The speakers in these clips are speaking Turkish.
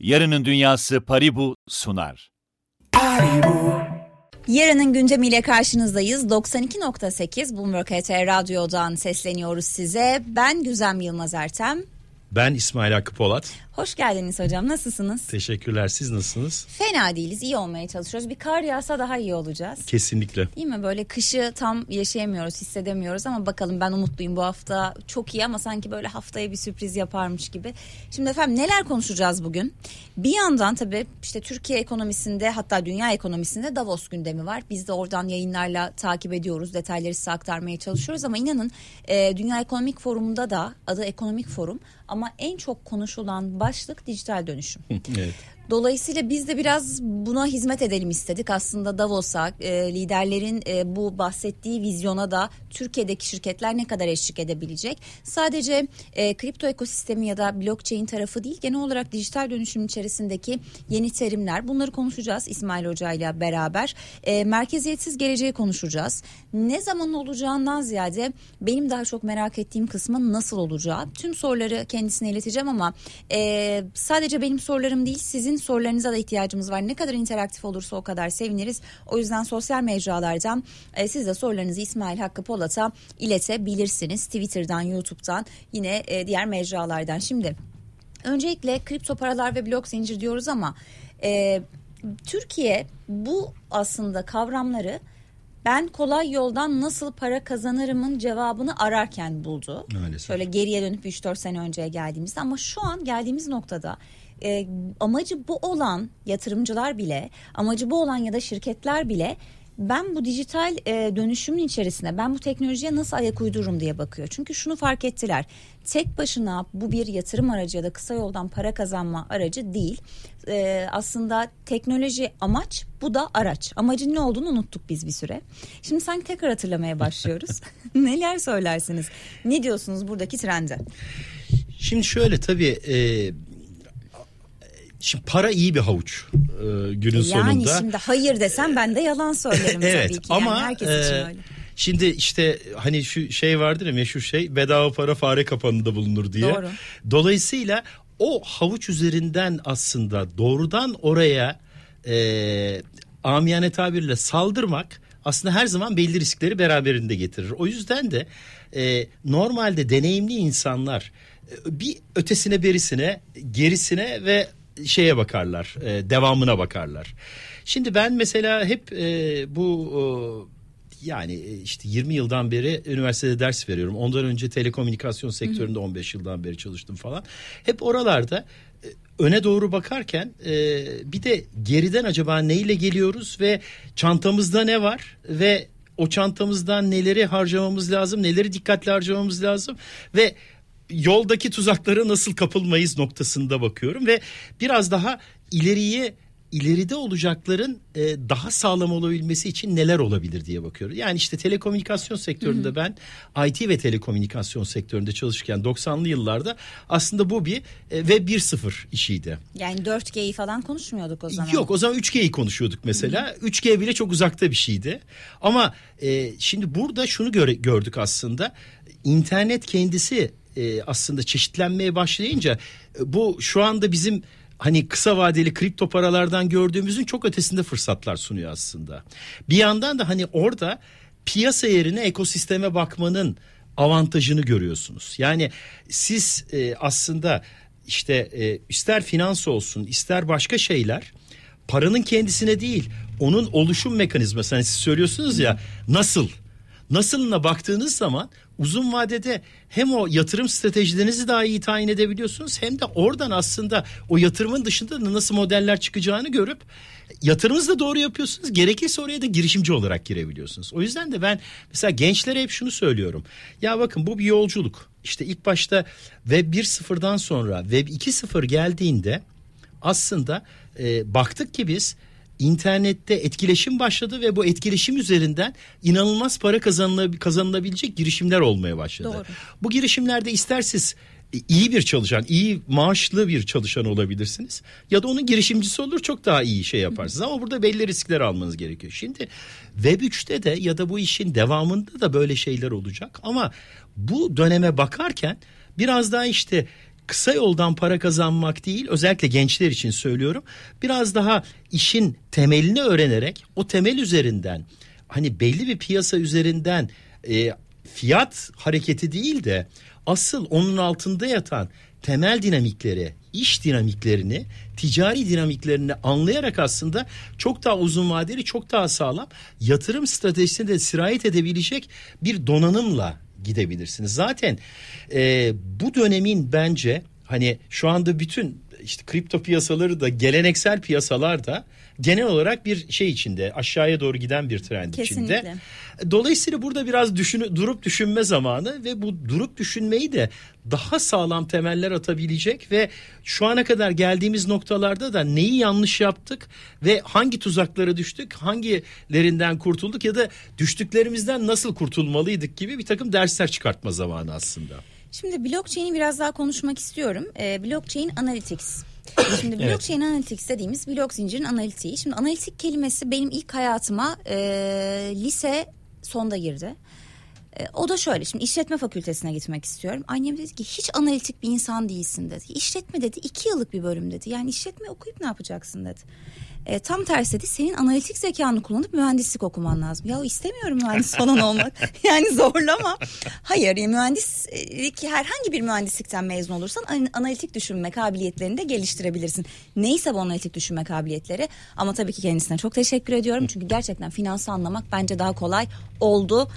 Yarının Dünyası Paribu sunar. Yarının gündemiyle karşınızdayız. 92.8 Bloomberg HT Radyo'dan sesleniyoruz size. Ben Güzem Yılmaz Ertem. Ben İsmail Hakkı Polat. Hoş geldiniz hocam. Nasılsınız? Teşekkürler. Siz nasılsınız? Fena değiliz. iyi olmaya çalışıyoruz. Bir kar yağsa daha iyi olacağız. Kesinlikle. Değil mi? Böyle kışı tam yaşayamıyoruz, hissedemiyoruz ama bakalım ben umutluyum bu hafta. Çok iyi ama sanki böyle haftaya bir sürpriz yaparmış gibi. Şimdi efendim neler konuşacağız bugün? Bir yandan tabii işte Türkiye ekonomisinde hatta dünya ekonomisinde Davos gündemi var. Biz de oradan yayınlarla takip ediyoruz. Detayları size aktarmaya çalışıyoruz ama inanın e, Dünya Ekonomik Forum'da da adı Ekonomik Forum ama en çok konuşulan başlık dijital dönüşüm. evet. Dolayısıyla biz de biraz buna hizmet edelim istedik. Aslında Davos'a e, liderlerin e, bu bahsettiği vizyona da Türkiye'deki şirketler ne kadar eşlik edebilecek? Sadece e, kripto ekosistemi ya da blockchain tarafı değil genel olarak dijital dönüşüm içerisindeki yeni terimler bunları konuşacağız İsmail Hoca ile beraber. E, merkeziyetsiz geleceği konuşacağız. Ne zaman olacağından ziyade benim daha çok merak ettiğim kısmı nasıl olacağı. Tüm soruları kendisine ileteceğim ama e, sadece benim sorularım değil sizin sorularınıza da ihtiyacımız var. Ne kadar interaktif olursa o kadar seviniriz. O yüzden sosyal mecralardan e, siz de sorularınızı İsmail Hakkı Polat'a iletebilirsiniz. Twitter'dan, YouTube'dan yine e, diğer mecralardan. Şimdi öncelikle kripto paralar ve blok zincir diyoruz ama e, Türkiye bu aslında kavramları ben kolay yoldan nasıl para kazanırımın cevabını ararken buldu. Maalesef. Şöyle geriye dönüp 3-4 sene önceye geldiğimizde ama şu an geldiğimiz noktada e, amacı bu olan yatırımcılar bile amacı bu olan ya da şirketler bile ben bu dijital e, dönüşümün içerisine ben bu teknolojiye nasıl ayak uydururum diye bakıyor. Çünkü şunu fark ettiler. Tek başına bu bir yatırım aracı ya da kısa yoldan para kazanma aracı değil. E, aslında teknoloji amaç bu da araç. Amacın ne olduğunu unuttuk biz bir süre. Şimdi sanki tekrar hatırlamaya başlıyoruz. Neler söylersiniz? Ne diyorsunuz buradaki trende? Şimdi şöyle tabii e, şimdi para iyi bir havuç e, günün yani sonunda. Yani şimdi hayır desem ben de yalan söylerim evet, tabii ki. Ama yani herkes için e, öyle. Şimdi işte hani şu şey vardır ya meşhur şey bedava para fare kapanında bulunur diye. Doğru. Dolayısıyla o havuç üzerinden aslında doğrudan oraya e, amiyane tabirle saldırmak aslında her zaman belli riskleri beraberinde getirir. O yüzden de e, normalde deneyimli insanlar e, bir ötesine berisine gerisine ve şeye bakarlar e, devamına bakarlar. Şimdi ben mesela hep e, bu e, yani işte 20 yıldan beri üniversitede ders veriyorum. Ondan önce telekomünikasyon sektöründe 15 yıldan beri çalıştım falan. Hep oralarda e, öne doğru bakarken e, bir de geriden acaba neyle geliyoruz ve çantamızda ne var ve o çantamızdan neleri harcamamız lazım, neleri dikkatli harcamamız lazım ve yoldaki tuzaklara nasıl kapılmayız noktasında bakıyorum ve biraz daha ileriye ileride olacakların e, daha sağlam olabilmesi için neler olabilir diye bakıyorum. Yani işte telekomünikasyon sektöründe hı hı. ben IT ve telekomünikasyon sektöründe çalışırken 90'lı yıllarda aslında bu bir e, Web 1.0 işiydi. Yani 4G'yi falan konuşmuyorduk o zaman. Yok o zaman 3G'yi konuşuyorduk mesela. Hı hı. 3G bile çok uzakta bir şeydi. Ama e, şimdi burada şunu göre, gördük aslında. İnternet kendisi e, aslında çeşitlenmeye başlayınca e, bu şu anda bizim hani kısa vadeli kripto paralardan gördüğümüzün çok ötesinde fırsatlar sunuyor aslında. Bir yandan da hani orada piyasa yerine ekosisteme bakmanın avantajını görüyorsunuz. Yani siz e, aslında işte e, ister finans olsun ister başka şeyler paranın kendisine değil onun oluşum mekanizması hani siz söylüyorsunuz ya nasıl nasılına baktığınız zaman uzun vadede hem o yatırım stratejilerinizi daha iyi tayin edebiliyorsunuz hem de oradan aslında o yatırımın dışında da nasıl modeller çıkacağını görüp yatırımınızı da doğru yapıyorsunuz. Gerekirse oraya da girişimci olarak girebiliyorsunuz. O yüzden de ben mesela gençlere hep şunu söylüyorum. Ya bakın bu bir yolculuk. İşte ilk başta Web 1.0'dan sonra Web 2.0 geldiğinde aslında e, baktık ki biz internette etkileşim başladı ve bu etkileşim üzerinden inanılmaz para kazanılabilecek girişimler olmaya başladı. Doğru. Bu girişimlerde ister siz iyi bir çalışan, iyi maaşlı bir çalışan olabilirsiniz. Ya da onun girişimcisi olur çok daha iyi şey yaparsınız. Ama burada belli riskler almanız gerekiyor. Şimdi Web 3'te de ya da bu işin devamında da böyle şeyler olacak. Ama bu döneme bakarken biraz daha işte kısa yoldan para kazanmak değil özellikle gençler için söylüyorum. Biraz daha işin temelini öğrenerek o temel üzerinden hani belli bir piyasa üzerinden e, fiyat hareketi değil de asıl onun altında yatan temel dinamikleri, iş dinamiklerini, ticari dinamiklerini anlayarak aslında çok daha uzun vadeli, çok daha sağlam yatırım stratejisine de sirayet edebilecek bir donanımla gidebilirsiniz. Zaten e, bu dönemin bence hani şu anda bütün işte kripto piyasaları da geleneksel piyasalar da genel olarak bir şey içinde aşağıya doğru giden bir trend Kesinlikle. içinde. Dolayısıyla burada biraz düşünü, durup düşünme zamanı ve bu durup düşünmeyi de daha sağlam temeller atabilecek ve şu ana kadar geldiğimiz noktalarda da neyi yanlış yaptık ve hangi tuzaklara düştük, hangilerinden kurtulduk ya da düştüklerimizden nasıl kurtulmalıydık gibi bir takım dersler çıkartma zamanı aslında. Şimdi blockchain'i biraz daha konuşmak istiyorum. Ee, blockchain Analytics. Şimdi Evet. blockchain analytics dediğimiz blok zincirin analitiği. Şimdi analitik kelimesi benim ilk hayatıma e, lise sonda girdi. E, o da şöyle şimdi işletme fakültesine gitmek istiyorum. Annem dedi ki hiç analitik bir insan değilsin dedi. İşletme dedi iki yıllık bir bölüm dedi. Yani işletme okuyup ne yapacaksın dedi. E, tam tersi dedi senin analitik zekanı kullanıp mühendislik okuman lazım. Ya istemiyorum mühendis falan olmak. yani zorlama. Hayır yani mühendislik herhangi bir mühendislikten mezun olursan an- analitik düşünme kabiliyetlerini de geliştirebilirsin. Neyse bu analitik düşünme kabiliyetleri ama tabii ki kendisine çok teşekkür ediyorum. Çünkü gerçekten finansı anlamak bence daha kolay oldu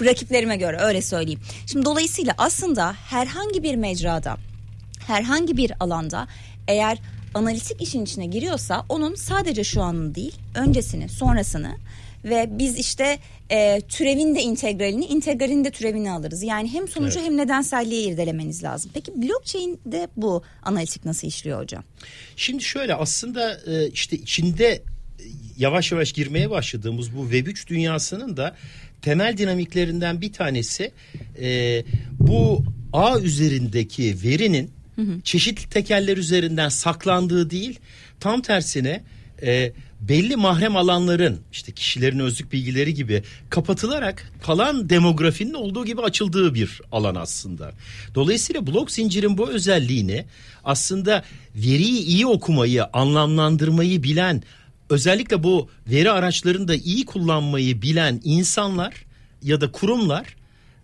rakiplerime göre öyle söyleyeyim. Şimdi dolayısıyla aslında herhangi bir mecrada herhangi bir alanda eğer analitik işin içine giriyorsa onun sadece şu anını değil öncesini sonrasını ve biz işte e, türevin de integralini integralin de türevini alırız. Yani hem sonucu Evet. hem nedenselliği irdelemeniz lazım. Peki blockchain'de bu analitik nasıl işliyor hocam? Şimdi şöyle aslında e, işte içinde e, yavaş yavaş girmeye başladığımız bu Web3 dünyasının da temel dinamiklerinden bir tanesi e, bu ağ üzerindeki verinin çeşitli tekeller üzerinden saklandığı değil tam tersine e, belli mahrem alanların işte kişilerin özlük bilgileri gibi kapatılarak kalan demografinin olduğu gibi açıldığı bir alan aslında. Dolayısıyla blok zincirin bu özelliğini aslında veriyi iyi okumayı, anlamlandırmayı bilen özellikle bu veri araçlarını da iyi kullanmayı bilen insanlar ya da kurumlar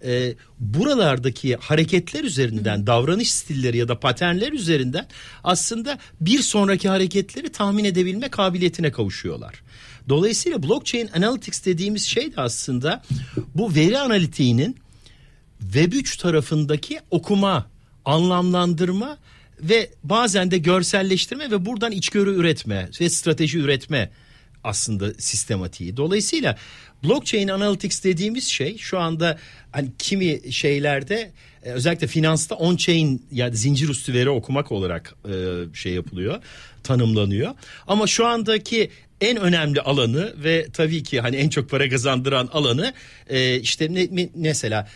e, buralardaki hareketler üzerinden davranış stilleri ya da paternler üzerinden aslında bir sonraki hareketleri tahmin edebilme kabiliyetine kavuşuyorlar. Dolayısıyla blockchain analytics dediğimiz şey de aslında bu veri analitiğinin Web3 tarafındaki okuma, anlamlandırma ve bazen de görselleştirme ve buradan içgörü üretme ve strateji üretme aslında sistematiği. Dolayısıyla blockchain analytics dediğimiz şey şu anda hani kimi şeylerde e, özellikle finansta on chain yani zincir üstü veri okumak olarak e, şey yapılıyor, tanımlanıyor. Ama şu andaki en önemli alanı ve tabii ki hani en çok para kazandıran alanı e, işte mesela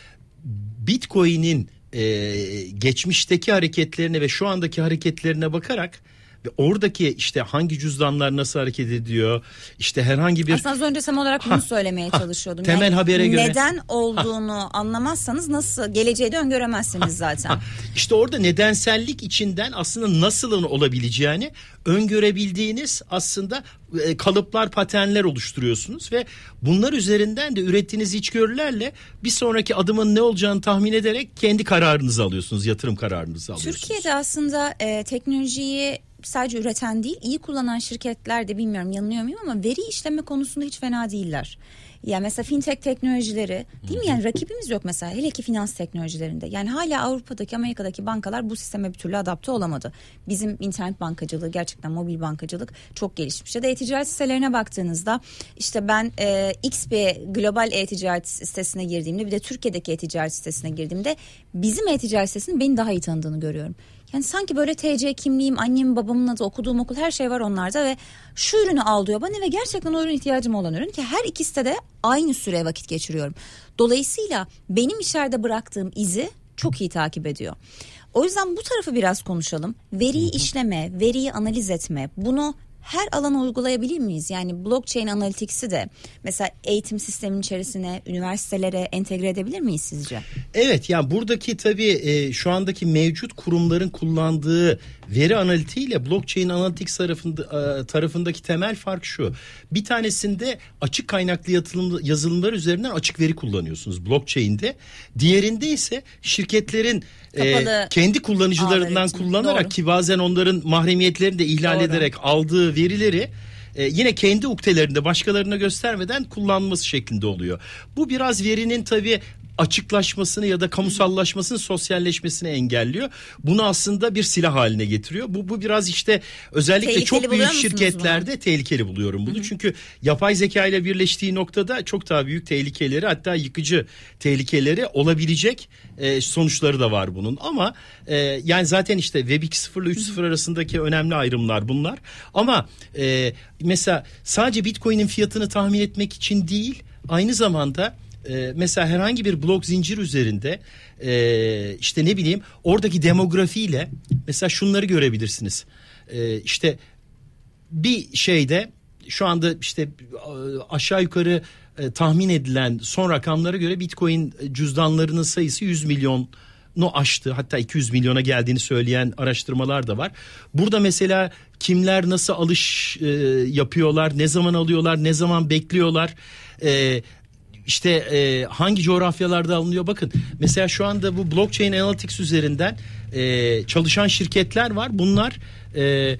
Bitcoin'in e, geçmişteki hareketlerine ve şu andaki hareketlerine bakarak ve oradaki işte hangi cüzdanlar nasıl hareket ediyor işte herhangi bir Aslında az önce tam olarak bunu söylemeye çalışıyordum. temel habere göre- Neden olduğunu anlamazsanız nasıl geleceği de öngöremezsiniz zaten. işte orada nedensellik içinden aslında nasılın olabileceğini öngörebildiğiniz aslında e, kalıplar, paternler oluşturuyorsunuz ve bunlar üzerinden de ürettiğiniz içgörülerle bir sonraki adımın ne olacağını tahmin ederek kendi kararınızı alıyorsunuz, yatırım kararınızı alıyorsunuz. Türkiye'de aslında e, teknolojiyi sadece üreten değil iyi kullanan şirketler de bilmiyorum yanılıyor muyum ama veri işleme konusunda hiç fena değiller. Ya mesela fintech teknolojileri değil mi yani rakibimiz yok mesela hele ki finans teknolojilerinde. Yani hala Avrupa'daki Amerika'daki bankalar bu sisteme bir türlü adapte olamadı. Bizim internet bankacılığı gerçekten mobil bankacılık çok gelişmiş. Ya da e-ticaret sitelerine baktığınızda işte ben e, X bir global e-ticaret sitesine girdiğimde bir de Türkiye'deki e-ticaret sitesine girdiğimde bizim e-ticaret sitesinin beni daha iyi tanıdığını görüyorum. Yani sanki böyle TC kimliğim, annemin babamın adı, okuduğum okul her şey var onlarda ve şu ürünü al diyor bana ve gerçekten o ürün ihtiyacım olan ürün ki her ikisi de aynı süre vakit geçiriyorum. Dolayısıyla benim içeride bıraktığım izi çok iyi takip ediyor. O yüzden bu tarafı biraz konuşalım. Veriyi işleme, veriyi analiz etme, bunu her alana uygulayabilir miyiz? Yani blockchain analytics'i de mesela eğitim sistemin içerisine, üniversitelere entegre edebilir miyiz sizce? Evet yani buradaki tabii e, şu andaki mevcut kurumların kullandığı veri analitiğiyle blockchain analytics tarafında, e, tarafındaki temel fark şu. Bir tanesinde açık kaynaklı yatılım, yazılımlar üzerinden açık veri kullanıyorsunuz blockchain'de. Diğerinde ise şirketlerin e, kendi kullanıcılarından kullanarak Doğru. ki bazen onların mahremiyetlerini de ihlal Doğru. ederek aldığı verileri e, yine kendi uktelerinde başkalarına göstermeden kullanması şeklinde oluyor. Bu biraz verinin tabii açıklaşmasını ya da kamusallaşmasını, sosyalleşmesini engelliyor. Bunu aslında bir silah haline getiriyor. Bu bu biraz işte özellikle tehlikeli çok büyük şirketlerde bunu? tehlikeli buluyorum bunu. Hı-hı. Çünkü yapay zeka ile birleştiği noktada çok daha büyük tehlikeleri hatta yıkıcı tehlikeleri olabilecek e, sonuçları da var bunun. Ama e, yani zaten işte Web 2.0 ile 3.0 arasındaki önemli ayrımlar bunlar. Ama e, mesela sadece Bitcoin'in fiyatını tahmin etmek için değil aynı zamanda e, mesela herhangi bir blok zincir üzerinde e, işte ne bileyim oradaki demografiyle mesela şunları görebilirsiniz. E, işte bir şeyde şu anda işte aşağı yukarı e, tahmin edilen son rakamlara göre Bitcoin cüzdanlarının sayısı 100 milyon no aştı hatta 200 milyona geldiğini söyleyen araştırmalar da var. Burada mesela kimler nasıl alış e, yapıyorlar, ne zaman alıyorlar, ne zaman bekliyorlar, e, işte e, hangi coğrafyalarda alınıyor bakın mesela şu anda bu blockchain analytics üzerinden e, çalışan şirketler var bunlar e,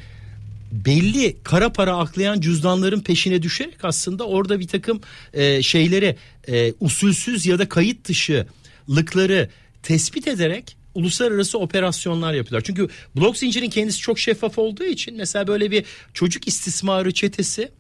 belli kara para aklayan cüzdanların peşine düşerek aslında orada bir takım e, şeyleri e, usulsüz ya da kayıt dışılıkları tespit ederek uluslararası operasyonlar yapıyorlar. Çünkü blok zincirin kendisi çok şeffaf olduğu için mesela böyle bir çocuk istismarı çetesi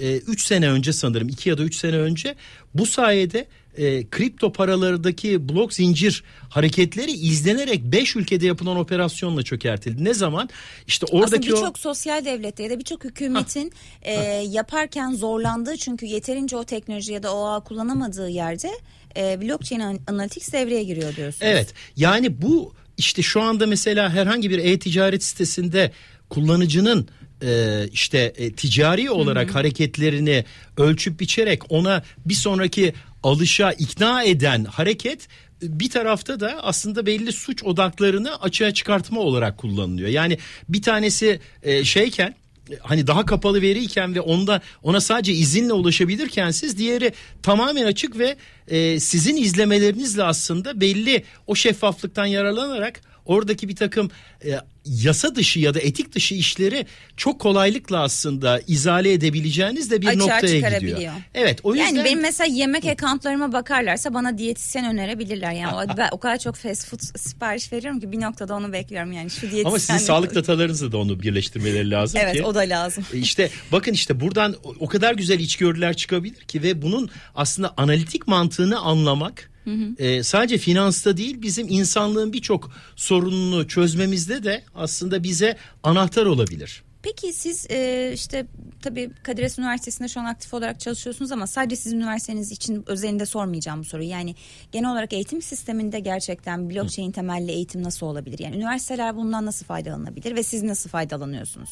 3 e, sene önce sanırım 2 ya da 3 sene önce bu sayede e, kripto paralardaki blok zincir hareketleri izlenerek 5 ülkede yapılan operasyonla çökertildi. Ne zaman? İşte oradaki Aslında birçok o... sosyal devlette ya da birçok hükümetin e, yaparken zorlandığı çünkü yeterince o teknoloji ya da o ağ kullanamadığı yerde e, blockchain analytics devreye giriyor diyorsunuz. Evet. Yani bu işte şu anda mesela herhangi bir e-ticaret sitesinde kullanıcının e, işte e, ticari olarak hı hı. hareketlerini ölçüp biçerek ona bir sonraki alışa ikna eden hareket bir tarafta da aslında belli suç odaklarını açığa çıkartma olarak kullanılıyor. Yani bir tanesi e, şeyken hani daha kapalı veriyken ve onda ona sadece izinle ulaşabilirken siz diğeri tamamen açık ve e, sizin izlemelerinizle aslında belli o şeffaflıktan yararlanarak oradaki bir takım e, yasa dışı ya da etik dışı işleri çok kolaylıkla aslında izale edebileceğiniz de bir Açığa noktaya gidiyor. Evet o yüzden. Yani benim mesela yemek accountlarıma bakarlarsa bana diyetisyen önerebilirler. Yani o, ben o kadar çok fast food sipariş veriyorum ki bir noktada onu bekliyorum yani şu diyetisyen. Ama sizin sağlık datalarınızla da onu birleştirmeleri lazım evet, ki. Evet o da lazım. E, işte bakın işte buradan o kadar güzel içgörüler çıkabilir ki ve bunun aslında analitik mantığını anlamak Hı hı. E, sadece finansta değil bizim insanlığın birçok sorununu çözmemizde de aslında bize anahtar olabilir. Peki siz e, işte tabii Kadir Has Üniversitesi'nde şu an aktif olarak çalışıyorsunuz ama sadece sizin üniversiteniz için özelinde sormayacağım bu soruyu. Yani genel olarak eğitim sisteminde gerçekten blockchain temelli eğitim nasıl olabilir? Yani üniversiteler bundan nasıl faydalanabilir ve siz nasıl faydalanıyorsunuz?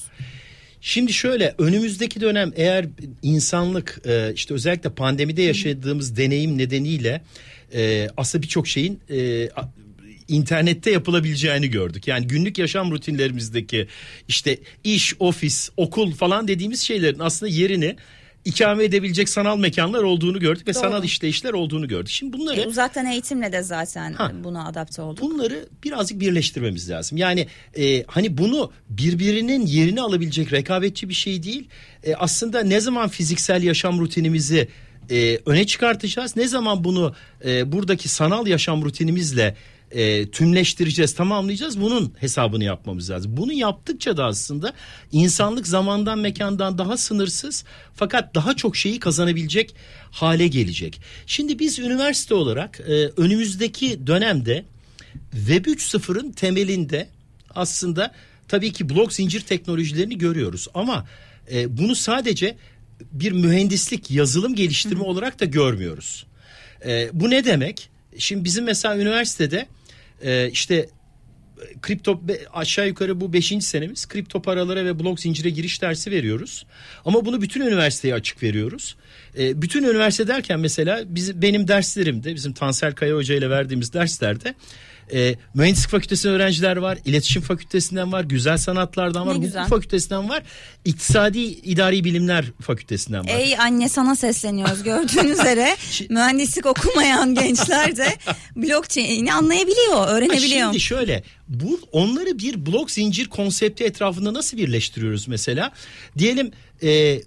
Şimdi şöyle önümüzdeki dönem eğer insanlık e, işte özellikle pandemide yaşadığımız deneyim nedeniyle e, aslında birçok şeyin e, internette yapılabileceğini gördük. Yani günlük yaşam rutinlerimizdeki işte iş, ofis, okul falan dediğimiz şeylerin aslında yerini ikame edebilecek sanal mekanlar olduğunu gördük ve Doğru. sanal işleyişler olduğunu gördük. Şimdi bunları e, uzaktan eğitimle de zaten ha, buna adapte olduk. Bunları birazcık birleştirmemiz lazım. Yani e, hani bunu birbirinin yerini alabilecek rekabetçi bir şey değil. E, aslında ne zaman fiziksel yaşam rutinimizi e, öne çıkartacağız. Ne zaman bunu e, buradaki sanal yaşam rutinimizle e, tümleştireceğiz, tamamlayacağız. Bunun hesabını yapmamız lazım. Bunu yaptıkça da aslında insanlık zamandan mekandan daha sınırsız fakat daha çok şeyi kazanabilecek hale gelecek. Şimdi biz üniversite olarak e, önümüzdeki dönemde Web 3.0'ın temelinde aslında tabii ki blok zincir teknolojilerini görüyoruz ama e, bunu sadece bir mühendislik yazılım geliştirme Hı. olarak da görmüyoruz. E, bu ne demek? Şimdi bizim mesela üniversitede e, işte kripto aşağı yukarı bu 5. senemiz kripto paralara ve blok zincire giriş dersi veriyoruz. Ama bunu bütün üniversiteye açık veriyoruz. E, bütün üniversite derken mesela biz, benim derslerimde bizim Tansel Kaya Hoca ile verdiğimiz derslerde e, mühendislik fakültesinden öğrenciler var, iletişim fakültesinden var, güzel sanatlardan var, Ne hukuk fakültesinden var, iktisadi idari bilimler fakültesinden var. Ey anne sana sesleniyoruz gördüğün üzere mühendislik okumayan gençler de blockchain'i anlayabiliyor, Ha, öğrenebiliyor. Şimdi şöyle bu onları bir blok zincir konsepti etrafında nasıl birleştiriyoruz mesela? Diyelim e,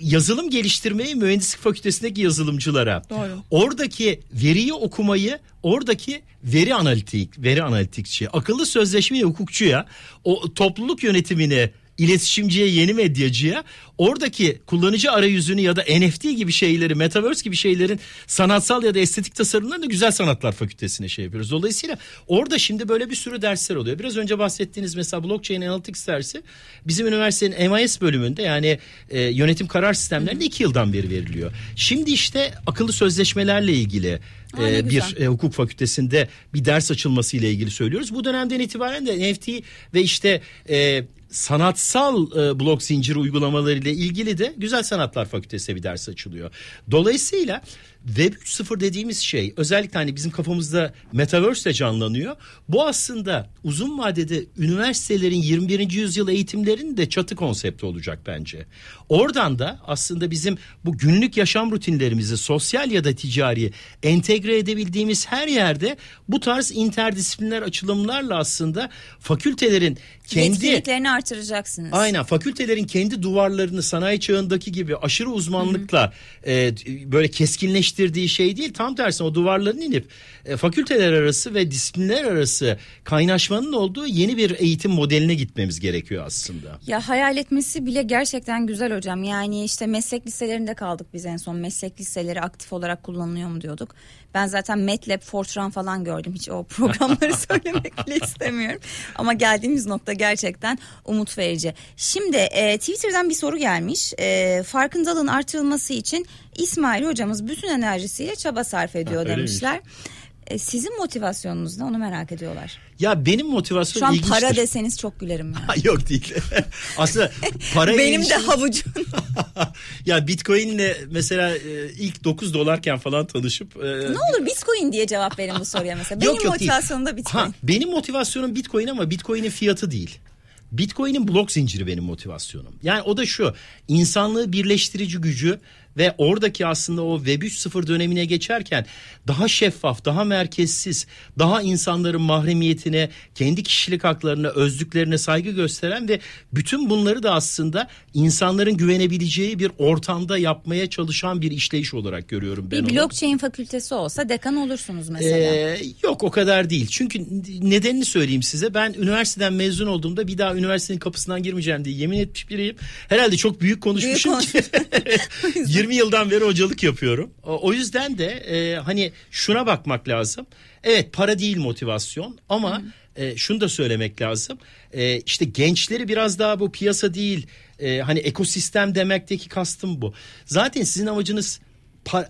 yazılım geliştirmeyi mühendislik fakültesindeki yazılımcılara. Doğru. Oradaki veriyi okumayı oradaki veri analitik, veri analitikçi, akıllı sözleşme hukukçuya, o topluluk yönetimini iletişimciye, yeni medyacıya oradaki kullanıcı arayüzünü ya da NFT gibi şeyleri, metaverse gibi şeylerin sanatsal ya da estetik tasarımlarını da güzel sanatlar fakültesine şey yapıyoruz. Dolayısıyla orada şimdi böyle bir sürü dersler oluyor. Biraz önce bahsettiğiniz mesela blockchain analytics dersi bizim üniversitenin MIS bölümünde yani e, yönetim karar sistemlerinde iki yıldan beri veriliyor. Şimdi işte akıllı sözleşmelerle ilgili Aa, e, bir e, hukuk fakültesinde bir ders açılması ile ilgili söylüyoruz. Bu dönemden itibaren de NFT ve işte e, sanatsal e, blok zinciri uygulamaları ile ilgili de Güzel Sanatlar Fakültesi'ne bir ders açılıyor. Dolayısıyla Web 3.0 dediğimiz şey özellikle hani bizim kafamızda Metaverse ile canlanıyor. Bu aslında uzun vadede üniversitelerin 21. yüzyıl eğitimlerinin de çatı konsepti olacak bence. Oradan da aslında bizim bu günlük yaşam rutinlerimizi sosyal ya da ticari entegre edebildiğimiz her yerde bu tarz interdisipliner açılımlarla aslında fakültelerin kendi Yetkinliklerini artıracaksınız. Aynen fakültelerin kendi duvarlarını sanayi çağındaki gibi aşırı uzmanlıkla e, böyle keskinleştirdiği şey değil. Tam tersine o duvarların inip e, fakülteler arası ve disiplinler arası kaynaşmanın olduğu yeni bir eğitim modeline gitmemiz gerekiyor aslında. Ya hayal etmesi bile gerçekten güzel hocam. Yani işte meslek liselerinde kaldık biz en son. Meslek liseleri aktif olarak kullanılıyor mu diyorduk. Ben zaten MATLAB, Fortran falan gördüm. Hiç o programları söylemek bile istemiyorum. Ama geldiğimiz nokta gerçekten umut verici. Şimdi e, Twitter'dan bir soru gelmiş. E, farkındalığın artırılması için İsmail hocamız bütün enerjisiyle çaba sarf ediyor Ha, demişler. E, sizin motivasyonunuz ne onu merak ediyorlar. Ya benim motivasyonum Şu an ilginçtir. para deseniz çok gülerim ya. Ha, Yok değil. Aslında para Benim de havucum. ya Bitcoin'le mesela e, ilk 9 dolarken falan tanışıp e, Ne olur Bitcoin diye cevap verin bu soruya mesela. Benim Yok, yok, değil. motivasyonum da Bitcoin. Ha, benim motivasyonum Bitcoin ama Bitcoin'in fiyatı değil. Bitcoin'in blok zinciri benim motivasyonum. Yani o da şu insanlığı birleştirici gücü ve oradaki aslında o Web 3.0 dönemine geçerken daha şeffaf, daha merkezsiz, daha insanların mahremiyetine, kendi kişilik haklarına, özlüklerine saygı gösteren ve bütün bunları da aslında insanların güvenebileceği bir ortamda yapmaya çalışan bir işleyiş olarak görüyorum ben bir onu. blockchain fakültesi olsa dekan olursunuz mesela. Ee, yok o kadar değil. Çünkü nedenini söyleyeyim size. Ben üniversiteden mezun olduğumda bir daha üniversitenin kapısından girmeyeceğim diye yemin etmiş biriyim. Herhalde çok büyük konuşmuşum ki. 20 yıldan beri hocalık yapıyorum. O, yüzden de e, hani şuna bakmak lazım. Evet para değil motivasyon ama e, şunu da söylemek lazım. E, işte gençleri biraz daha bu piyasa değil e, hani ekosistem demekteki kastım bu. Zaten sizin amacınız pa-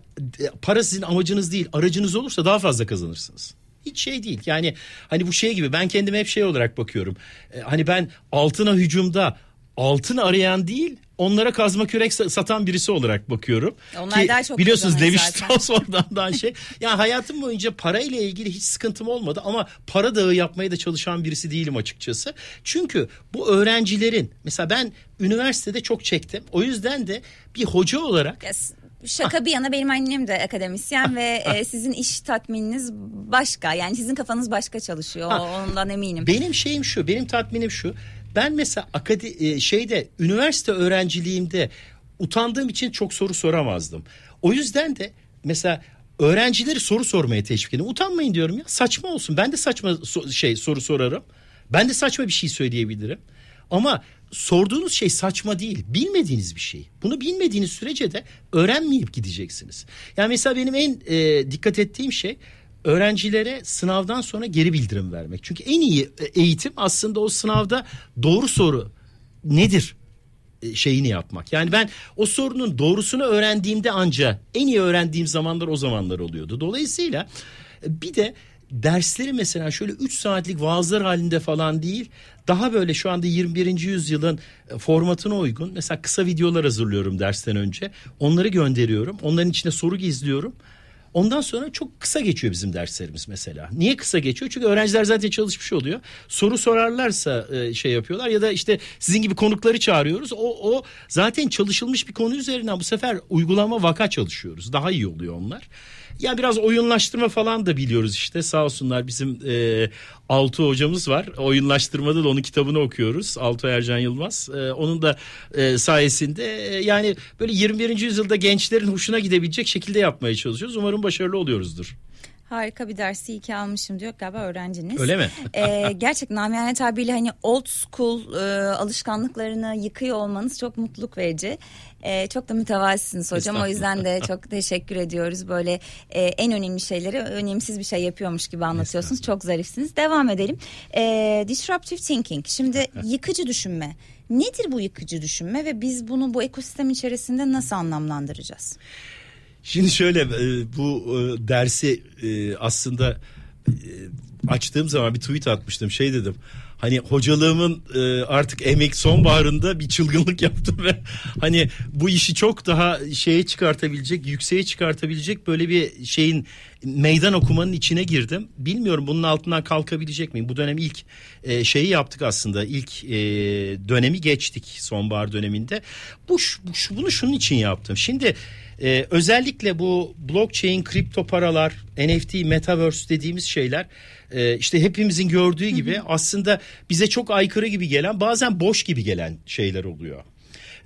para sizin amacınız değil aracınız olursa daha fazla kazanırsınız. Hiç şey değil yani hani bu şey gibi ben kendime hep şey olarak bakıyorum. Ee, hani ben altına hücumda altın arayan değil onlara kazma kürek sa- satan birisi olarak bakıyorum. Onlar Ki daha çok biliyorsunuz Levi. Strauss oradan daha şey. Yani hayatım boyunca parayla ilgili hiç sıkıntım olmadı ama para dağı yapmaya da çalışan birisi değilim açıkçası. Çünkü bu öğrencilerin mesela ben üniversitede çok çektim. O yüzden de bir hoca olarak Ya s- Şaka bir yana benim annem de akademisyen ve e, sizin iş tatmininiz başka. Yani sizin kafanız başka çalışıyor. Ondan eminim. Benim şeyim şu, benim tatminim şu. Ben mesela akade şeyde üniversite öğrenciliğimde utandığım için çok soru soramazdım. O yüzden de mesela öğrencileri soru sormaya teşvik ediyorum. Utanmayın diyorum ya. Saçma olsun. Ben de saçma so- şey soru sorarım. Ben de saçma bir şey söyleyebilirim. Ama sorduğunuz şey saçma değil. Bilmediğiniz bir şey. Bunu bilmediğiniz sürece de öğrenmeyip gideceksiniz. Yani mesela benim en e, dikkat ettiğim şey öğrencilere sınavdan sonra geri bildirim vermek. Çünkü en iyi eğitim aslında o sınavda doğru soru nedir e, şeyini yapmak. Yani ben o sorunun doğrusunu öğrendiğimde anca en iyi öğrendiğim zamanlar o zamanlar oluyordu. Dolayısıyla e, bir de dersleri mesela şöyle 3 saatlik vaazlar halinde falan değil. Daha böyle şu anda 21. yüzyılın e, formatına uygun. Mesela kısa videolar hazırlıyorum dersten önce. Onları gönderiyorum. Onların içine soru gizliyorum. Ondan sonra çok kısa geçiyor bizim derslerimiz mesela. Niye kısa geçiyor? Çünkü öğrenciler zaten çalışmış oluyor. Soru sorarlarsa e, şey yapıyorlar ya da işte sizin gibi konukları çağırıyoruz. O, o zaten çalışılmış bir konu üzerinden bu sefer uygulama vaka çalışıyoruz. Daha iyi oluyor onlar. Ya biraz oyunlaştırma falan da biliyoruz işte sağ olsunlar bizim e, Altu hocamız var. Oyunlaştırmada da onun kitabını okuyoruz. Altu Ercan Yılmaz. E, onun da e, sayesinde e, yani böyle 21. yüzyılda gençlerin hoşuna gidebilecek şekilde yapmaya çalışıyoruz. Umarım başarılı oluyoruzdur. Harika bir dersi iyi ki almışım diyor galiba öğrenciniz. Öyle mi? ee, gerçekten namiyane tabiriyle hani old school e, alışkanlıklarını yıkıyor olmanız çok mutluluk verici. Ee, çok da mütevazisiniz hocam o yüzden de çok teşekkür ediyoruz. Böyle e, en önemli şeyleri önemsiz bir şey yapıyormuş gibi anlatıyorsunuz. Çok zarifsiniz. Devam edelim. Ee, disruptive thinking. Şimdi yıkıcı düşünme. Nedir bu yıkıcı düşünme ve biz bunu bu ekosistem içerisinde nasıl anlamlandıracağız? Şimdi şöyle e, bu e, dersi e, aslında açtığım zaman bir tweet atmıştım şey dedim hani hocalığımın artık emek sonbaharında bir çılgınlık yaptım ve hani bu işi çok daha şeye çıkartabilecek yükseğe çıkartabilecek böyle bir şeyin meydan okumanın içine girdim. Bilmiyorum bunun altından kalkabilecek miyim? Bu dönem ilk e, şeyi yaptık aslında. İlk e, dönemi geçtik sonbahar döneminde. Bu, bu bunu şunun için yaptım. Şimdi ee, özellikle bu blockchain, kripto paralar, NFT, metaverse dediğimiz şeyler e, işte hepimizin gördüğü gibi hı hı. aslında bize çok aykırı gibi gelen bazen boş gibi gelen şeyler oluyor.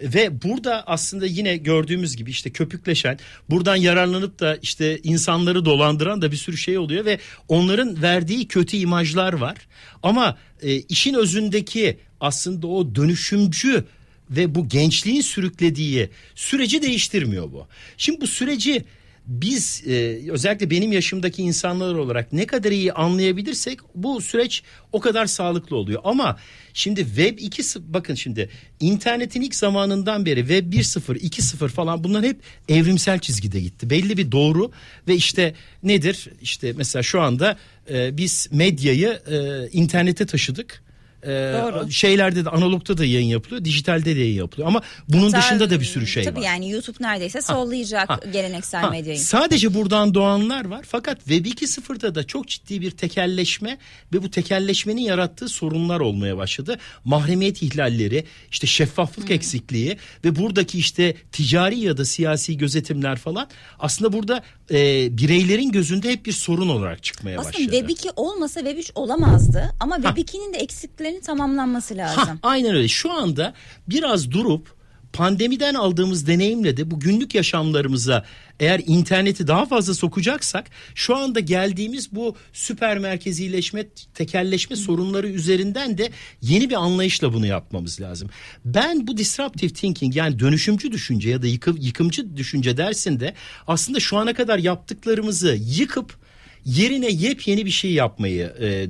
Ve burada aslında yine gördüğümüz gibi işte köpükleşen, buradan yararlanıp da işte insanları dolandıran da bir sürü şey oluyor ve onların verdiği kötü imajlar var. Ama e, işin özündeki aslında o dönüşümcü ve bu gençliğin sürüklediği süreci değiştirmiyor bu. Şimdi bu süreci biz e, özellikle benim yaşımdaki insanlar olarak ne kadar iyi anlayabilirsek bu süreç o kadar sağlıklı oluyor. Ama şimdi Web 2 bakın şimdi internetin ilk zamanından beri Web 1.0 2.0 falan bunlar hep evrimsel çizgide gitti. Belli bir doğru ve işte nedir? İşte mesela şu anda e, biz medyayı e, internete taşıdık Doğru. Şeylerde de analogta da yayın yapılıyor, dijitalde de yayın yapılıyor. Ama bunun Hatta, dışında da bir sürü şey tabii var. Tabii yani YouTube neredeyse sollayacak ha, geleneksel ha, medyayı. Sadece buradan doğanlar var. Fakat Web 2.0'da da çok ciddi bir tekelleşme ve bu tekelleşmenin yarattığı sorunlar olmaya başladı. Mahremiyet ihlalleri, işte şeffaflık hmm. eksikliği ve buradaki işte ticari ya da siyasi gözetimler falan aslında burada e, bireylerin gözünde hep bir sorun olarak çıkmaya aslında başladı. Aslında Web 2 olmasa Web 3 olamazdı ama Web 2'nin de eksikleri süreçlerin tamamlanması lazım. Ha, aynen öyle. Şu anda biraz durup pandemiden aldığımız deneyimle de bu günlük yaşamlarımıza eğer interneti daha fazla sokacaksak şu anda geldiğimiz bu süper merkezileşme, tekelleşme sorunları üzerinden de yeni bir anlayışla bunu yapmamız lazım. Ben bu disruptive thinking yani dönüşümcü düşünce ya da yıkım, yıkımcı düşünce dersinde aslında şu ana kadar yaptıklarımızı yıkıp yerine yepyeni bir şey yapmayı e,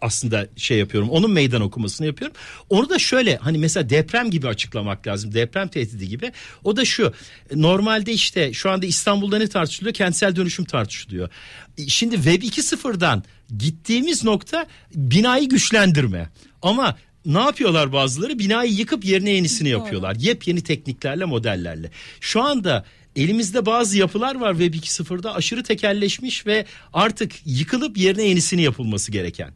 aslında şey yapıyorum. Onun meydan okumasını yapıyorum. Onu da şöyle hani mesela deprem gibi açıklamak lazım. Deprem tehdidi gibi. O da şu. Normalde işte şu anda İstanbul'da ne tartışılıyor? Kentsel dönüşüm tartışılıyor. Şimdi Web 2.0'dan gittiğimiz nokta binayı güçlendirme. Ama ne yapıyorlar bazıları? Binayı yıkıp yerine yenisini yapıyorlar. Yepyeni tekniklerle, modellerle. Şu anda elimizde bazı yapılar var Web 2.0'da aşırı tekelleşmiş ve artık yıkılıp yerine yenisini yapılması gereken.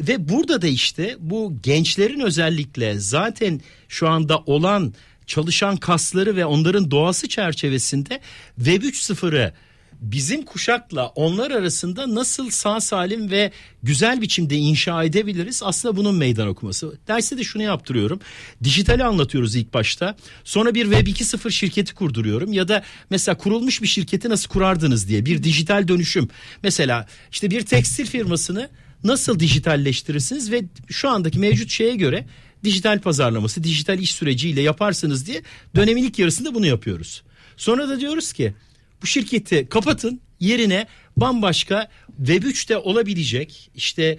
Ve burada da işte bu gençlerin özellikle zaten şu anda olan çalışan kasları ve onların doğası çerçevesinde Web 3.0'ı bizim kuşakla onlar arasında nasıl sağ salim ve güzel biçimde inşa edebiliriz? Aslında bunun meydan okuması. Derste de şunu yaptırıyorum. Dijitali anlatıyoruz ilk başta. Sonra bir Web 2.0 şirketi kurduruyorum ya da mesela kurulmuş bir şirketi nasıl kurardınız diye bir dijital dönüşüm. Mesela işte bir tekstil firmasını nasıl dijitalleştirirsiniz ve şu andaki mevcut şeye göre dijital pazarlaması, dijital iş süreciyle yaparsınız diye dönemin ilk yarısında bunu yapıyoruz. Sonra da diyoruz ki bu şirketi kapatın yerine bambaşka Web 3'te olabilecek işte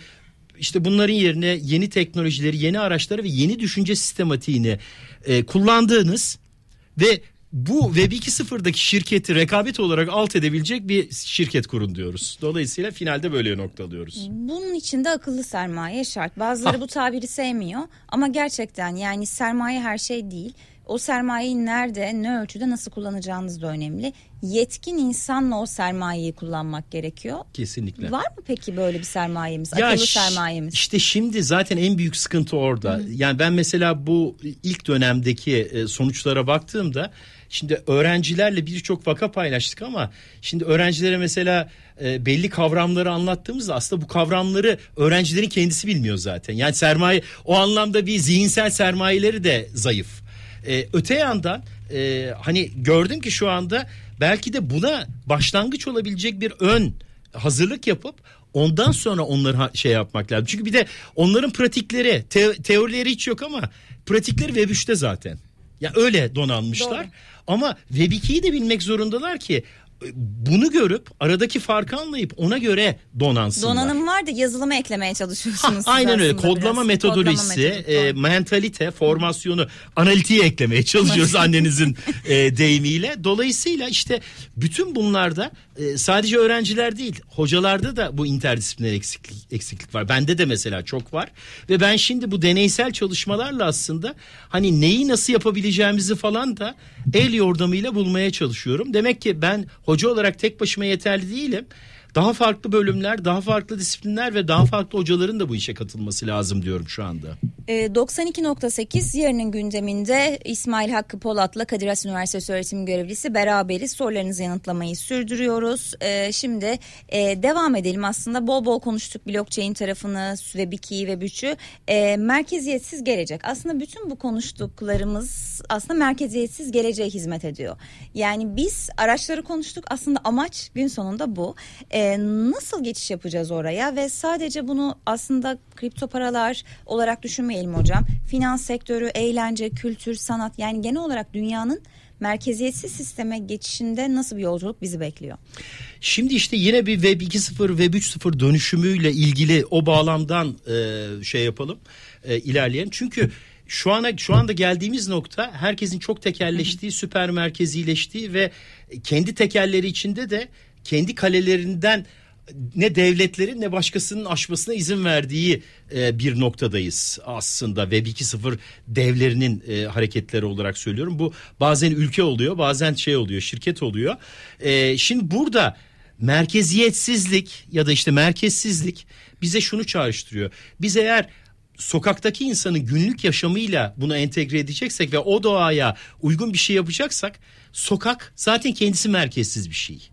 işte bunların yerine yeni teknolojileri, yeni araçları ve yeni düşünce sistematiğini e, kullandığınız ve bu Web 2.0'daki şirketi rekabet olarak alt edebilecek bir şirket kurun diyoruz. Dolayısıyla finalde böyle noktalıyoruz. Bunun için de akıllı sermaye şart. Bazıları Ha. bu tabiri sevmiyor ama gerçekten yani sermaye her şey değil. O sermayeyi nerede, ne ölçüde, nasıl kullanacağınız da önemli. Yetkin insanla o sermayeyi kullanmak gerekiyor. Kesinlikle. Var mı peki böyle bir sermayemiz? Ya akıllı sermayemiz. İşte şimdi zaten en büyük sıkıntı orada. Yani ben mesela bu ilk dönemdeki e, sonuçlara baktığımda şimdi öğrencilerle birçok vaka paylaştık ama şimdi öğrencilere mesela e, belli kavramları anlattığımızda aslında bu kavramları öğrencilerin kendisi bilmiyor zaten. Yani sermaye o anlamda bir zihinsel sermayeleri de zayıf. E, öte yandan e, hani gördüm ki şu anda belki de buna başlangıç olabilecek bir ön hazırlık yapıp ondan sonra onları şey yapmak lazım. Çünkü bir de onların pratikleri, te- teorileri hiç yok ama pratikleri Web 3'te zaten. Ya öyle donanmışlar. Doğru. Ama Web 2'yi de bilmek zorundalar ki bunu görüp aradaki farkı anlayıp ona göre donansınlar. Donanım var da yazılıma eklemeye çalışıyorsunuz. siz Aynen öyle. Kodlama biraz. metodolojisi, Kodlama metodu, e, mentalite, formasyonu, analitiği eklemeye çalışıyoruz annenizin e, deyimiyle. Dolayısıyla işte bütün bunlarda e, sadece öğrenciler değil, hocalarda da bu interdisipliner eksiklik, eksiklik var. Bende de mesela çok var. Ve ben şimdi bu deneysel çalışmalarla aslında hani neyi nasıl yapabileceğimizi falan da el yordamıyla bulmaya çalışıyorum. Demek ki ben hoca olarak tek başıma yeterli değilim. Daha farklı bölümler, daha farklı disiplinler ve daha farklı hocaların da bu işe katılması lazım diyorum şu anda. E, 92.8 yarının gündeminde İsmail Hakkı Polat'la Kadir Has Üniversitesi öğretim görevlisi beraberiz. Sorularınızı yanıtlamayı sürdürüyoruz. E, şimdi e, devam edelim aslında bol bol konuştuk blockchain tarafını ve Biki'yi ve Bütçü. E, merkeziyetsiz gelecek. Aslında bütün bu konuştuklarımız aslında merkeziyetsiz geleceğe hizmet ediyor. Yani biz araçları konuştuk aslında amaç gün sonunda bu. E, nasıl geçiş yapacağız oraya ve sadece bunu aslında kripto paralar olarak düşünmeyelim hocam. Finans sektörü, eğlence, kültür, sanat yani genel olarak dünyanın merkeziyetsiz sisteme geçişinde nasıl bir yolculuk bizi bekliyor? Şimdi işte yine bir Web 2.0, Web 3.0 dönüşümüyle ilgili o bağlamdan e, şey yapalım, e, ilerleyelim. Çünkü şu ana şu anda geldiğimiz nokta herkesin çok tekelleştiği, süper merkezileştiği ve kendi tekelleri içinde de kendi kalelerinden ne devletlerin ne başkasının aşmasına izin verdiği e, bir noktadayız aslında Web 2.0 devlerinin e, hareketleri olarak söylüyorum. Bu bazen ülke oluyor bazen şey oluyor şirket oluyor. E, şimdi burada merkeziyetsizlik ya da işte merkezsizlik bize şunu çağrıştırıyor. Biz eğer sokaktaki insanın günlük yaşamıyla bunu entegre edeceksek ve o doğaya uygun bir şey yapacaksak sokak zaten kendisi merkezsiz bir şey.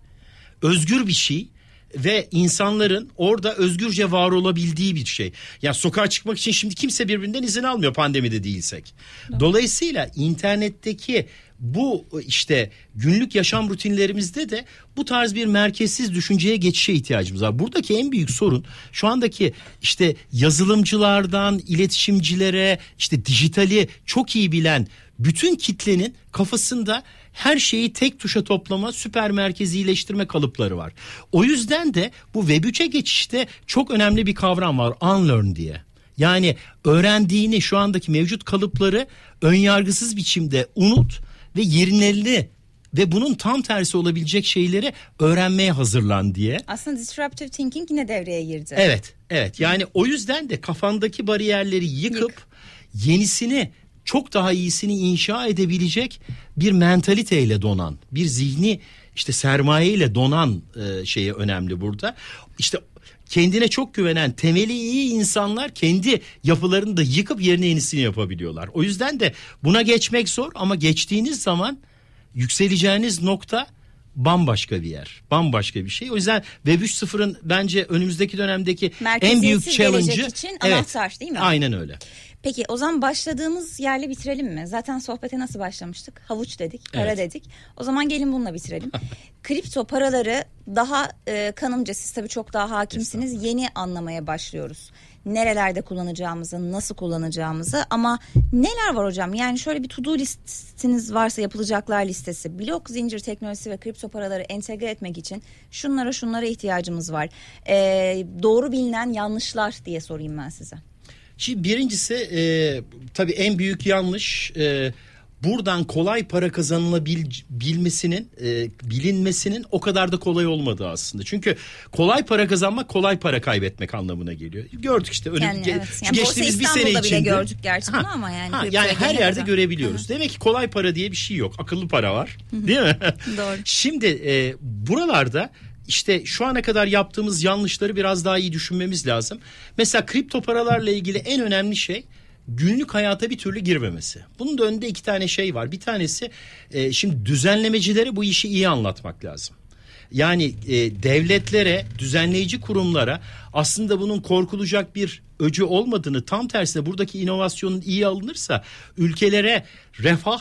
Özgür bir şey ve insanların orada özgürce var olabildiği bir şey. Ya sokağa çıkmak için şimdi kimse birbirinden izin almıyor pandemide değilsek. Dolayısıyla internetteki bu işte günlük yaşam rutinlerimizde de bu tarz bir merkezsiz düşünceye geçişe ihtiyacımız var. Buradaki en büyük sorun şu andaki işte yazılımcılardan iletişimcilere işte dijitali çok iyi bilen bütün kitlenin kafasında her şeyi tek tuşa toplama, süper merkezileştirme kalıpları var. O yüzden de bu Web 3'e geçişte çok önemli bir kavram var. Unlearn diye. Yani öğrendiğini şu andaki mevcut kalıpları önyargısız biçimde unut ve yerlerini ve bunun tam tersi olabilecek şeyleri öğrenmeye hazırlan diye. Aslında disruptive thinking yine devreye girdi. Evet, evet. Yani o yüzden de kafandaki bariyerleri yıkıp Yık. yenisini çok daha iyisini inşa edebilecek bir mentaliteyle donan, bir zihni işte sermayeyle donan e, şeye önemli burada. İşte kendine çok güvenen, temeli iyi insanlar kendi yapılarını da yıkıp yerine yenisini yapabiliyorlar. O yüzden de buna geçmek zor ama geçtiğiniz zaman yükseleceğiniz nokta bambaşka bir yer. Bambaşka bir şey. O yüzden Web 3.0'ın bence önümüzdeki dönemdeki en büyük challenge'ı için anahtar değil mi? Aynen öyle. Peki o zaman başladığımız yerle bitirelim mi? Zaten sohbete nasıl başlamıştık? Havuç dedik, para Evet. dedik. O zaman gelin bununla bitirelim. Kripto paraları daha e, kanımca siz tabii çok daha hakimsiniz. Yeni anlamaya başlıyoruz. Nerelerde kullanacağımızı, nasıl kullanacağımızı ama neler var hocam? Yani şöyle bir to-do listiniz varsa yapılacaklar listesi. Blok zincir teknolojisi ve kripto paraları entegre etmek için şunlara şunlara ihtiyacımız var. E, doğru bilinen yanlışlar diye sorayım ben size. Şimdi birincisi e, tabii en büyük yanlış e, buradan kolay para kazanılabilmesinin e, bilinmesinin o kadar da kolay olmadığı aslında. Çünkü kolay para kazanmak kolay para kaybetmek anlamına geliyor. Gördük işte önüm, Yani ge- evet. Yani geçtiğimiz bir sene İstanbul'da bile içinde. gördük gerçi bunu ama yani ha, yani her yerde kadar. görebiliyoruz. Demek ki kolay para diye bir şey yok. Akıllı para var. Değil mi? Doğru. Şimdi e, buralarda işte şu ana kadar yaptığımız yanlışları biraz daha iyi düşünmemiz lazım. Mesela kripto paralarla ilgili en önemli şey günlük hayata bir türlü girmemesi. Bunun da önünde iki tane şey var. Bir tanesi e, şimdi düzenlemecilere bu işi iyi anlatmak lazım. Yani e, devletlere, düzenleyici kurumlara aslında bunun korkulacak bir öcü olmadığını tam tersine buradaki inovasyonun iyi alınırsa ülkelere refah,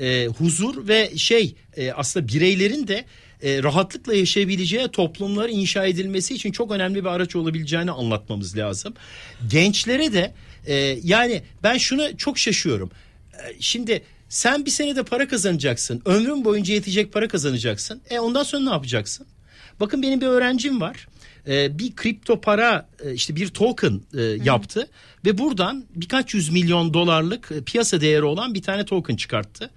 e, huzur ve şey e, aslında bireylerin de e, rahatlıkla yaşayabileceği toplumlar inşa edilmesi için çok önemli bir araç olabileceğini anlatmamız lazım. Gençlere de e, yani ben şuna çok şaşıyorum. E, Şimdi sen bir senede para kazanacaksın. Ömrün boyunca yetecek para kazanacaksın. E ondan sonra ne yapacaksın? Bakın benim bir öğrencim var. E, bir kripto para e, işte bir token e, yaptı ve buradan birkaç yüz milyon dolarlık e, piyasa değeri olan bir tane token çıkarttı.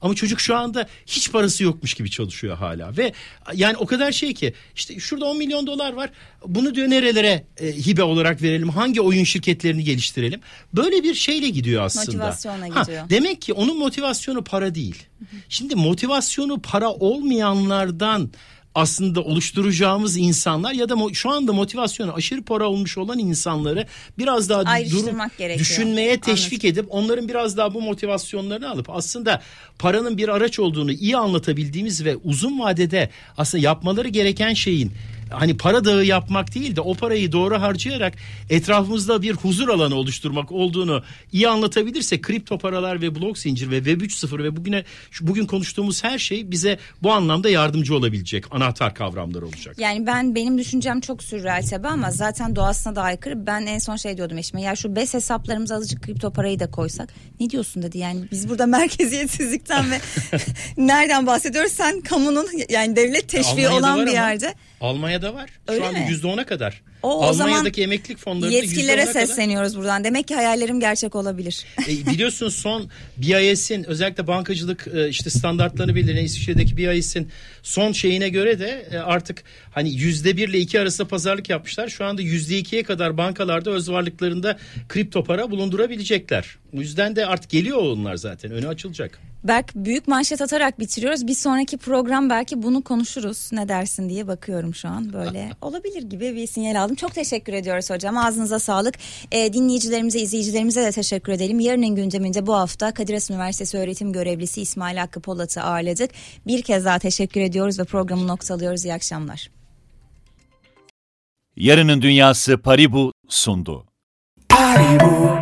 Ama çocuk şu anda hiç parası yokmuş gibi çalışıyor hala ve yani o kadar şey ki işte şurada 10 milyon dolar var bunu diyor nerelere e, hibe olarak verelim hangi oyun şirketlerini geliştirelim böyle bir şeyle gidiyor aslında. Motivasyonla Ha, gidiyor. demek ki onun motivasyonu para değil. Şimdi motivasyonu para olmayanlardan aslında oluşturacağımız insanlar ya da şu anda motivasyonu aşırı para olmuş olan insanları biraz daha durup gerekiyor. düşünmeye teşvik edip onların biraz daha bu motivasyonlarını alıp aslında paranın bir araç olduğunu iyi anlatabildiğimiz ve uzun vadede aslında yapmaları gereken şeyin hani para dağı yapmak değil de o parayı doğru harcayarak etrafımızda bir huzur alanı oluşturmak olduğunu iyi anlatabilirse kripto paralar ve blok zincir ve web 3.0 ve bugüne şu bugün konuştuğumuz her şey bize bu anlamda yardımcı olabilecek anahtar kavramlar olacak. Yani ben benim düşüncem çok sürreal tabii ama zaten doğasına da aykırı. Ben en son şey diyordum eşime ya şu BES hesaplarımıza azıcık kripto parayı da koysak. Ne diyorsun dedi yani biz burada merkeziyetsizlikten ve nereden bahsediyoruz? Sen kamunun yani devlet teşviği Almanya'da olan bir ama. yerde. Almanya'da var. Öyle Şu anda mi? yüzde ona kadar. O, o zaman Almanya'daki emeklilik fonlarında yetkililere %10'a kadar- sesleniyoruz buradan. Demek ki hayallerim gerçek olabilir. E, biliyorsun son BIS'in özellikle bankacılık e, işte standartlarını belirleyen İsviçre'deki BIS'in son şeyine göre de e, artık hani yüzde bir ile iki arasında pazarlık yapmışlar. Şu anda yüzde ikiye kadar bankalarda öz varlıklarında kripto para bulundurabilecekler. O yüzden de artık geliyor onlar zaten önü açılacak. Berk büyük manşet atarak bitiriyoruz. Bir sonraki program belki bunu konuşuruz. Ne dersin diye bakıyorum şu an. Böyle olabilir gibi bir sinyal aldım. Çok teşekkür ediyoruz hocam. Ağzınıza sağlık. Ee, dinleyicilerimize, izleyicilerimize de teşekkür edelim. Yarının gündeminde bu hafta Kadir Has Üniversitesi öğretim görevlisi İsmail Hakkı Polat'ı ağırladık. Bir kez daha teşekkür ediyoruz ve programı noktalıyoruz. İyi akşamlar. Yarının Dünyası Paribu sundu. Paribu,